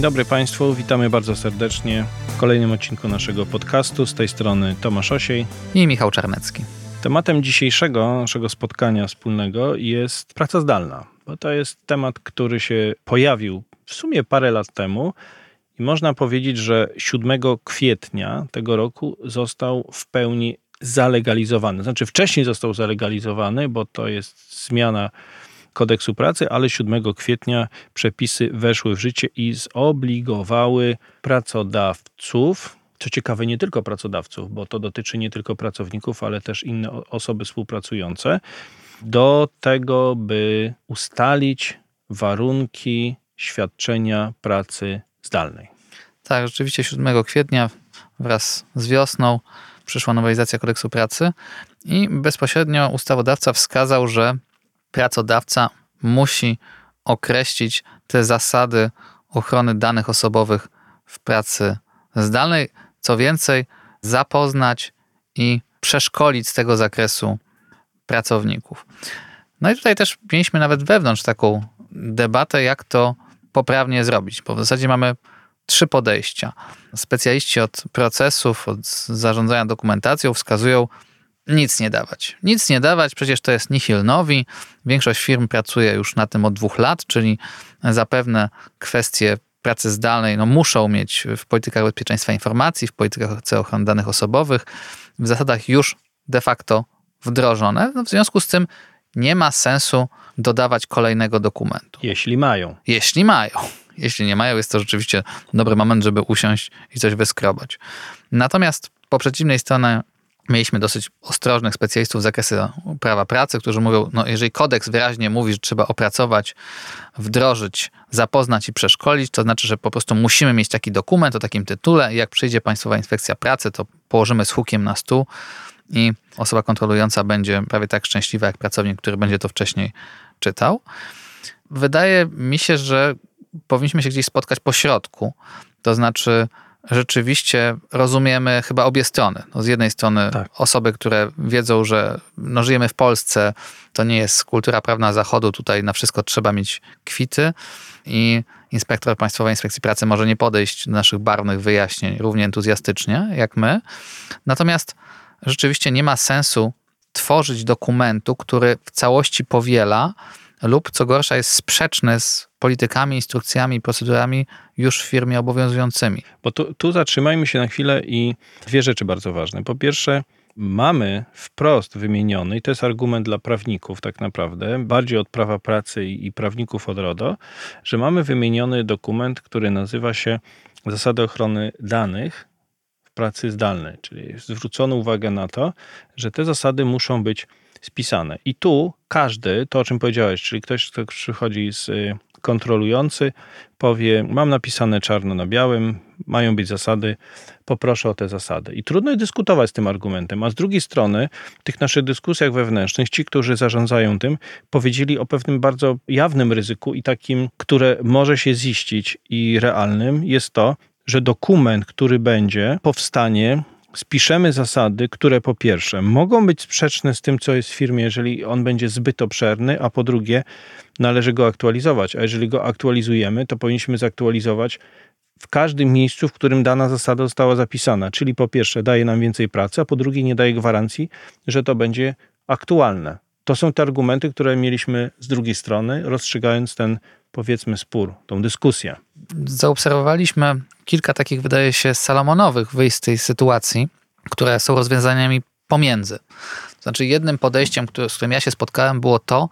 Dzień dobry Państwu, witamy bardzo serdecznie w kolejnym odcinku naszego podcastu. Z tej strony Tomasz Osiej i Michał Czarnecki. Tematem dzisiejszego naszego spotkania wspólnego jest praca zdalna, bo to jest temat, który się pojawił w sumie parę lat temu i można powiedzieć, że 7 kwietnia tego roku został w pełni zalegalizowany. Znaczy wcześniej został zalegalizowany, bo to jest zmiana kodeksu pracy, ale 7 kwietnia przepisy weszły w życie i zobligowały pracodawców, co ciekawe, nie tylko pracodawców, bo to dotyczy nie tylko pracowników, ale też inne osoby współpracujące, do tego, by ustalić warunki świadczenia pracy zdalnej. Tak, rzeczywiście 7 kwietnia wraz z wiosną przyszła nowelizacja kodeksu pracy i bezpośrednio ustawodawca wskazał, że pracodawca musi określić te zasady ochrony danych osobowych w pracy zdalnej. Co więcej, zapoznać i przeszkolić z tego zakresu pracowników. No i tutaj też mieliśmy nawet wewnątrz taką debatę, jak to poprawnie zrobić, bo w zasadzie mamy trzy podejścia. Specjaliści od procesów, od zarządzania dokumentacją wskazują, nic nie dawać. Nic nie dawać, przecież to jest nihil nowi. Większość firm pracuje już na tym od dwóch lat, czyli zapewne kwestie pracy zdalnej no, muszą mieć w politykach bezpieczeństwa informacji, w politykach ochrony danych osobowych, w zasadach już de facto wdrożone. No, w związku z tym nie ma sensu dodawać kolejnego dokumentu. Jeśli mają. Jeśli mają. Jeśli nie mają, jest to rzeczywiście dobry moment, żeby usiąść i coś wyskrobać. Natomiast po przeciwnej stronie mieliśmy dosyć ostrożnych specjalistów z zakresu prawa pracy, którzy mówią, no jeżeli kodeks wyraźnie mówi, że trzeba opracować, wdrożyć, zapoznać i przeszkolić, to znaczy, że po prostu musimy mieć taki dokument o takim tytule i jak przyjdzie Państwowa Inspekcja Pracy, to położymy z hukiem na stół i osoba kontrolująca będzie prawie tak szczęśliwa jak pracownik, który będzie to wcześniej czytał. Wydaje mi się, że powinniśmy się gdzieś spotkać po środku, to znaczy rzeczywiście rozumiemy chyba obie strony. No z jednej strony tak. osoby, które wiedzą, że no żyjemy w Polsce, to nie jest kultura prawna Zachodu, tutaj na wszystko trzeba mieć kwity i inspektor Państwowej Inspekcji Pracy może nie podejść do naszych barwnych wyjaśnień równie entuzjastycznie jak my. Natomiast rzeczywiście nie ma sensu tworzyć dokumentu, który w całości powiela lub co gorsza jest sprzeczny z politykami, instrukcjami, procedurami już w firmie obowiązującymi. Bo tu, tu zatrzymajmy się na chwilę i dwie rzeczy bardzo ważne. Po pierwsze, mamy wprost wymieniony, i to jest argument dla prawników tak naprawdę, bardziej od prawa pracy i prawników od RODO, że mamy wymieniony dokument, który nazywa się Zasady ochrony danych w pracy zdalnej, czyli zwrócono uwagę na to, że te zasady muszą być spisane. I tu każdy, to o czym powiedziałeś, czyli ktoś, kto przychodzi z y, kontrolujący, powie: Mam napisane czarno na białym, mają być zasady, poproszę o te zasady. I trudno dyskutować z tym argumentem. A z drugiej strony, w tych naszych dyskusjach wewnętrznych, ci, którzy zarządzają tym, powiedzieli o pewnym bardzo jawnym ryzyku i takim, które może się ziścić i realnym, jest to, że dokument, który będzie, powstanie spiszemy zasady, które po pierwsze mogą być sprzeczne z tym, co jest w firmie, jeżeli on będzie zbyt obszerny, a po drugie należy go aktualizować. A jeżeli go aktualizujemy, to powinniśmy zaktualizować w każdym miejscu, w którym dana zasada została zapisana. Czyli po pierwsze daje nam więcej pracy, a po drugie nie daje gwarancji, że to będzie aktualne. To są te argumenty, które mieliśmy z drugiej strony, rozstrzygając ten powiedzmy spór, tą dyskusję. Zaobserwowaliśmy kilka takich, wydaje się, salomonowych wyjść z tej sytuacji, które są rozwiązaniami pomiędzy. Znaczy, jednym podejściem, z którym ja się spotkałem, było to,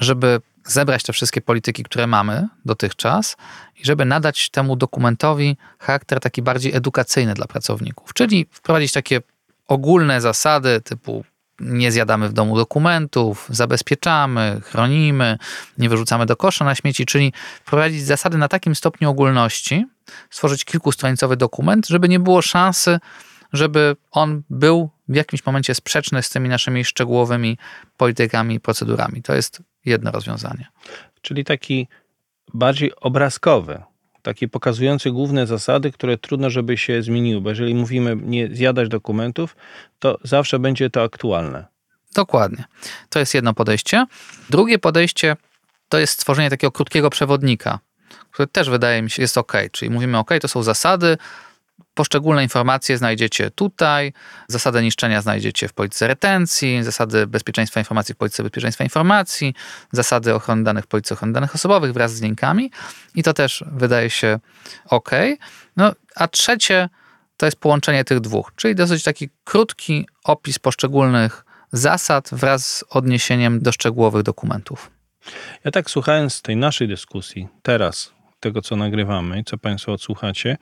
żeby zebrać te wszystkie polityki, które mamy dotychczas i żeby nadać temu dokumentowi charakter taki bardziej edukacyjny dla pracowników, czyli wprowadzić takie ogólne zasady typu nie zjadamy w domu dokumentów, zabezpieczamy, chronimy, nie wyrzucamy do kosza na śmieci, czyli wprowadzić zasady na takim stopniu ogólności, stworzyć kilkustronicowy dokument, żeby nie było szansy, żeby on był w jakimś momencie sprzeczny z tymi naszymi szczegółowymi politykami i procedurami. To jest jedno rozwiązanie. Czyli taki bardziej obrazkowy, taki pokazujący główne zasady, które trudno, żeby się zmieniły, bo jeżeli mówimy nie zjadać dokumentów, to zawsze będzie to aktualne. Dokładnie. To jest jedno podejście. Drugie podejście to jest stworzenie takiego krótkiego przewodnika, które też wydaje mi się jest ok. Czyli mówimy ok, to są zasady, Poszczególne informacje znajdziecie tutaj, zasady niszczenia znajdziecie w polityce retencji, zasady bezpieczeństwa informacji w polityce bezpieczeństwa informacji, zasady ochrony danych w polityce ochrony danych osobowych wraz z linkami i to też wydaje się ok. No, a trzecie to jest połączenie tych dwóch, czyli dosyć taki krótki opis poszczególnych zasad wraz z odniesieniem do szczegółowych dokumentów. Ja tak słuchając tej naszej dyskusji teraz, tego, co nagrywamy i co Państwo odsłuchacie,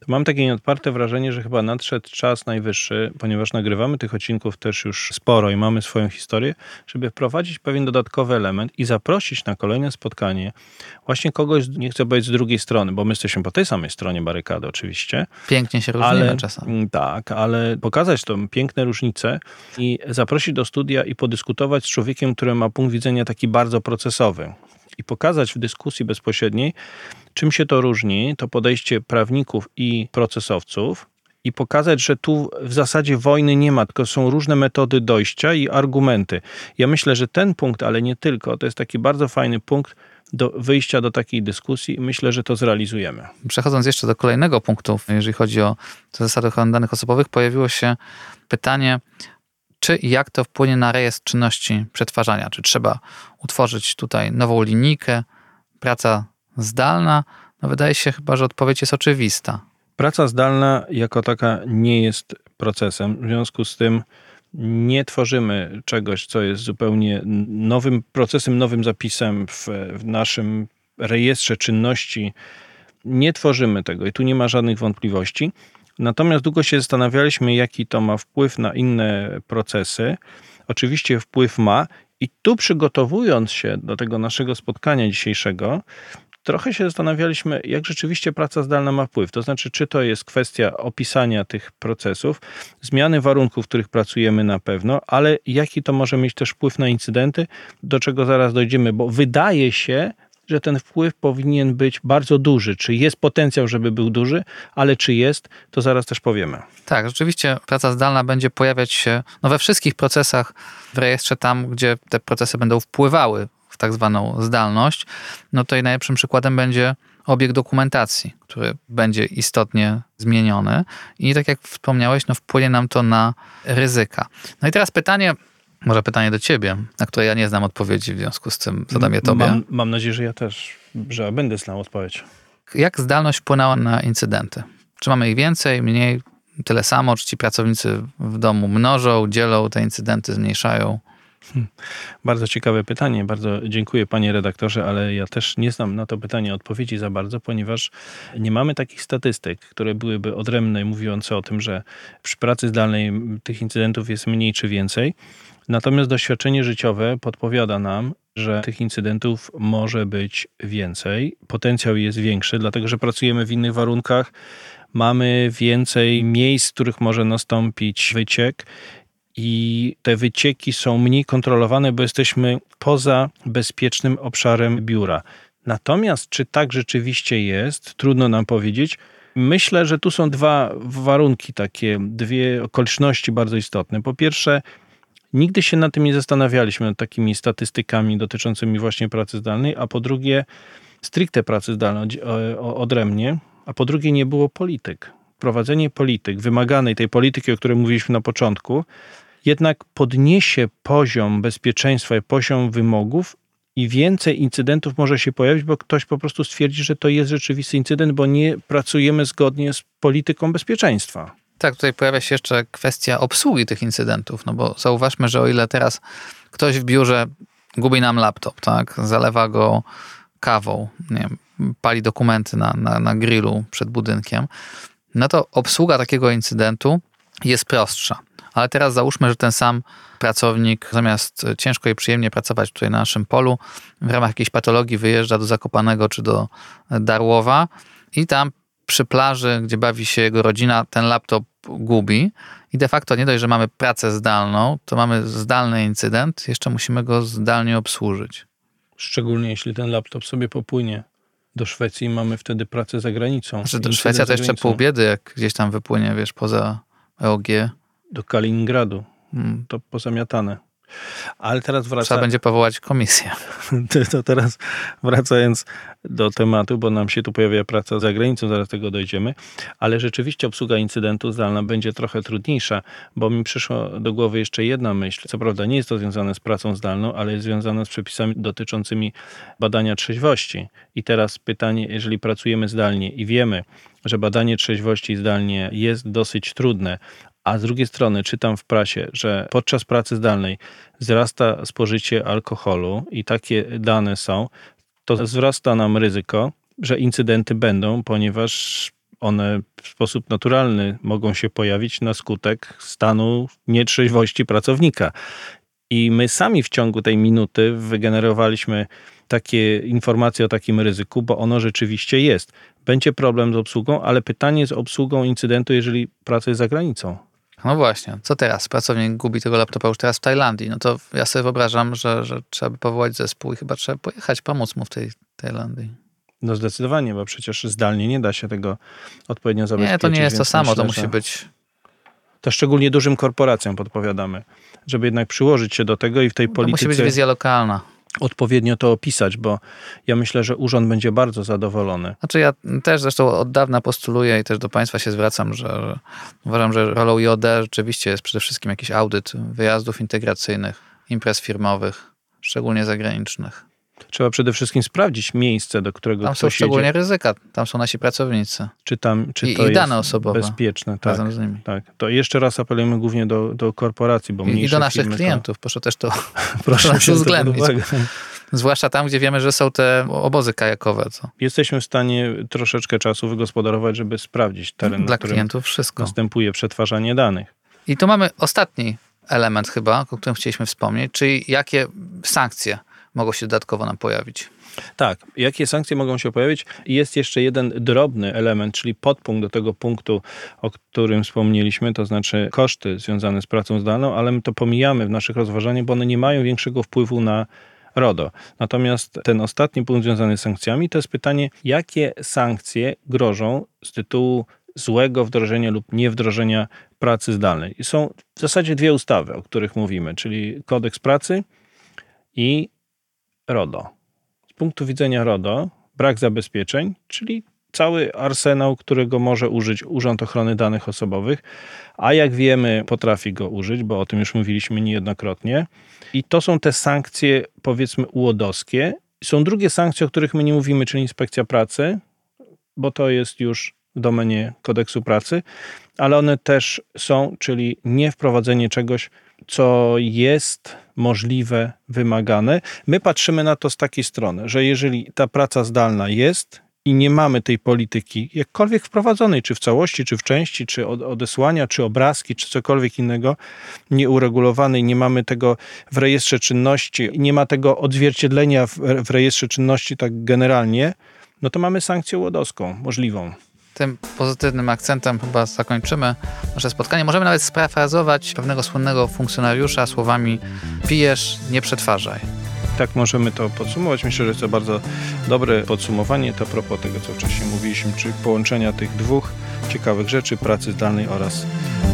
to mam takie nieodparte wrażenie, że chyba nadszedł czas najwyższy, ponieważ nagrywamy tych odcinków też już sporo i mamy swoją historię, żeby wprowadzić pewien dodatkowy element i zaprosić na kolejne spotkanie właśnie kogoś, nie chcę powiedzieć z drugiej strony, bo my jesteśmy po tej samej stronie barykady oczywiście. Pięknie się różnimy ale, czasami. Mm, tak, ale pokazać tą piękne różnice i zaprosić do studia i podyskutować z człowiekiem, który ma punkt widzenia taki bardzo procesowy i pokazać w dyskusji bezpośredniej, czym się to różni, to podejście prawników i procesowców, i pokazać, że tu w zasadzie wojny nie ma, tylko są różne metody dojścia i argumenty. Ja myślę, że ten punkt, ale nie tylko, to jest taki bardzo fajny punkt do wyjścia do takiej dyskusji i myślę, że to zrealizujemy. Przechodząc jeszcze do kolejnego punktu, jeżeli chodzi o zasady ochrony danych osobowych, pojawiło się pytanie, czy i jak to wpłynie na rejestr czynności przetwarzania? Czy trzeba utworzyć tutaj nową linijkę, praca zdalna? No wydaje się chyba, że odpowiedź jest oczywista. Praca zdalna jako taka nie jest procesem, w związku z tym nie tworzymy czegoś, co jest zupełnie nowym procesem, nowym zapisem w, w naszym rejestrze czynności. Nie tworzymy tego i tu nie ma żadnych wątpliwości. Natomiast długo się zastanawialiśmy, jaki to ma wpływ na inne procesy. Oczywiście wpływ ma, i tu przygotowując się do tego naszego spotkania dzisiejszego, trochę się zastanawialiśmy, jak rzeczywiście praca zdalna ma wpływ. To znaczy, czy to jest kwestia opisania tych procesów, zmiany warunków, w których pracujemy na pewno, ale jaki to może mieć też wpływ na incydenty, do czego zaraz dojdziemy, bo wydaje się, że ten wpływ powinien być bardzo duży. Czy jest potencjał, żeby był duży, ale czy jest, to zaraz też powiemy. Tak, rzeczywiście praca zdalna będzie pojawiać się no, we wszystkich procesach w rejestrze tam, gdzie te procesy będą wpływały w tak zwaną zdalność. No to i najlepszym przykładem będzie obieg dokumentacji, który będzie istotnie zmieniony i tak jak wspomniałeś, no wpłynie nam to na ryzyka. No i teraz pytanie, może pytanie do ciebie, na które ja nie znam odpowiedzi, w związku z tym zadam je tobie. Mam, mam nadzieję, że ja też, że będę znał odpowiedź. Jak zdalność wpłynęła na incydenty? Czy mamy ich więcej, mniej, tyle samo? Czy ci pracownicy w domu mnożą, dzielą te incydenty, zmniejszają? Hmm. Bardzo ciekawe pytanie. Bardzo dziękuję panie redaktorze, ale ja też nie znam na to pytanie odpowiedzi za bardzo, ponieważ nie mamy takich statystyk, które byłyby odrębne, mówiące o tym, że przy pracy zdalnej tych incydentów jest mniej czy więcej. Natomiast doświadczenie życiowe podpowiada nam, że tych incydentów może być więcej. Potencjał jest większy, dlatego że pracujemy w innych warunkach, mamy więcej miejsc, w których może nastąpić wyciek. I te wycieki są mniej kontrolowane, bo jesteśmy poza bezpiecznym obszarem biura. Natomiast czy tak rzeczywiście jest, trudno nam powiedzieć. Myślę, że tu są dwa warunki takie, dwie okoliczności bardzo istotne. Po pierwsze, Nigdy się nad tym nie zastanawialiśmy, nad takimi statystykami dotyczącymi właśnie pracy zdalnej, a po drugie stricte pracy zdalnej odrębnie, a po drugie nie było polityk. Prowadzenie polityk, wymaganej tej polityki, o której mówiliśmy na początku, jednak podniesie poziom bezpieczeństwa i poziom wymogów i więcej incydentów może się pojawić, bo ktoś po prostu stwierdzi, że to jest rzeczywisty incydent, bo nie pracujemy zgodnie z polityką bezpieczeństwa. Tak, tutaj pojawia się jeszcze kwestia obsługi tych incydentów, no bo zauważmy, że o ile teraz ktoś w biurze gubi nam laptop, tak, zalewa go kawą, nie wiem, pali dokumenty na, na, na grillu przed budynkiem, no to obsługa takiego incydentu jest prostsza. Ale teraz załóżmy, że ten sam pracownik zamiast ciężko i przyjemnie pracować tutaj na naszym polu, w ramach jakiejś patologii wyjeżdża do Zakopanego czy do Darłowa i tam przy plaży, gdzie bawi się jego rodzina, ten laptop gubi i de facto nie dość, że mamy pracę zdalną, to mamy zdalny incydent, jeszcze musimy go zdalnie obsłużyć. Szczególnie jeśli ten laptop sobie popłynie do Szwecji, mamy wtedy pracę za granicą. Znaczy, do Szwecja to jeszcze pół biedy, jak gdzieś tam wypłynie, wiesz, poza EOG. Do Kaliningradu. Hmm. To pozamiatane. Ale teraz wraca... Trzeba będzie powołać komisję. To teraz wracając do tematu, bo nam się tu pojawia praca za granicą, zaraz tego dojdziemy, ale rzeczywiście obsługa incydentu zdalna będzie trochę trudniejsza, bo mi przyszła do głowy jeszcze jedna myśl. Co prawda nie jest to związane z pracą zdalną, ale jest związane z przepisami dotyczącymi badania trzeźwości. I teraz pytanie, jeżeli pracujemy zdalnie i wiemy, że badanie trzeźwości zdalnie jest dosyć trudne, a z drugiej strony czytam w prasie, że podczas pracy zdalnej wzrasta spożycie alkoholu i takie dane są, to wzrasta nam ryzyko, że incydenty będą, ponieważ one w sposób naturalny mogą się pojawić na skutek stanu nietrzeźwości pracownika. I my sami w ciągu tej minuty wygenerowaliśmy takie informacje o takim ryzyku, bo ono rzeczywiście jest. Będzie problem z obsługą, ale pytanie z obsługą incydentu, jeżeli praca jest za granicą. No właśnie, co teraz? Pracownik gubi tego laptopa już teraz w Tajlandii. No to ja sobie wyobrażam, że, że trzeba by powołać zespół i chyba trzeba pojechać, pomóc mu w tej Tajlandii. No zdecydowanie, bo przecież zdalnie nie da się tego odpowiednio zabezpieczyć. Nie, to nie jest to samo, myślę, to musi być... To szczególnie dużym korporacjom podpowiadamy, żeby jednak przyłożyć się do tego i w tej To polityce musi być wizja lokalna. Odpowiednio to opisać, bo ja myślę, że urząd będzie bardzo zadowolony. Znaczy ja też zresztą od dawna postuluję i też do Państwa się zwracam, że, uważam, że rolą JOD rzeczywiście jest przede wszystkim jakiś audyt wyjazdów integracyjnych, imprez firmowych, szczególnie zagranicznych. Trzeba przede wszystkim sprawdzić miejsce, do którego Tam są ktoś szczególnie jedzie, ryzyka, tam są nasi pracownicy czy, tam, czy i, to i jest dane osobowe bezpieczne. Tak, razem z nimi. tak. To jeszcze raz apelujemy głównie do, do korporacji, bo I, I do naszych firmy klientów, proszę też to, To, proszę nas uwzględnić. uwzględnić. zwłaszcza tam, gdzie wiemy, że są te obozy kajakowe, co Jesteśmy w stanie troszeczkę czasu wygospodarować, żeby sprawdzić teren, dla na którym klientów wszystko. następuje przetwarzanie danych. I tu mamy ostatni element chyba, o którym chcieliśmy wspomnieć, czyli jakie sankcje mogą się dodatkowo nam pojawić. Tak, jakie sankcje mogą się pojawić? Jest jeszcze jeden drobny element, czyli podpunkt do tego punktu, o którym wspomnieliśmy, to znaczy koszty związane z pracą zdalną, ale my to pomijamy w naszych rozważaniach, bo one nie mają większego wpływu na RODO. Natomiast ten ostatni punkt związany z sankcjami to jest pytanie, jakie sankcje grożą z tytułu złego wdrożenia lub niewdrożenia pracy zdalnej. I są w zasadzie dwie ustawy, o których mówimy, czyli kodeks pracy i RODO. Z punktu widzenia RODO brak zabezpieczeń, czyli cały arsenał, którego może użyć Urząd Ochrony Danych Osobowych, a jak wiemy, potrafi go użyć, bo o tym już mówiliśmy niejednokrotnie. I to są te sankcje, powiedzmy, ułodowskie. Są drugie sankcje, o których my nie mówimy, czyli inspekcja pracy, bo to jest już w domenie kodeksu pracy, ale one też są, czyli nie wprowadzenie czegoś, co jest możliwe, wymagane. My patrzymy na to z takiej strony, że jeżeli ta praca zdalna jest i nie mamy tej polityki jakkolwiek wprowadzonej, czy w całości, czy w części, czy od- odesłania, czy obrazki, czy cokolwiek innego, nieuregulowanej, nie mamy tego w rejestrze czynności, nie ma tego odzwierciedlenia w, w rejestrze czynności tak generalnie, no to mamy sankcję łodowską możliwą. Tym pozytywnym akcentem chyba zakończymy nasze spotkanie. Możemy nawet sparafrazować pewnego słynnego funkcjonariusza słowami pijesz, nie przetwarzaj. Tak możemy to podsumować. Myślę, że jest to bardzo dobre podsumowanie. To a propos tego, co wcześniej mówiliśmy, czyli połączenia tych dwóch ciekawych rzeczy, pracy zdalnej oraz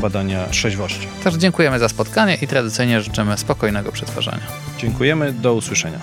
badania trzeźwości. Także dziękujemy za spotkanie i tradycyjnie życzymy spokojnego przetwarzania. Dziękujemy, do usłyszenia.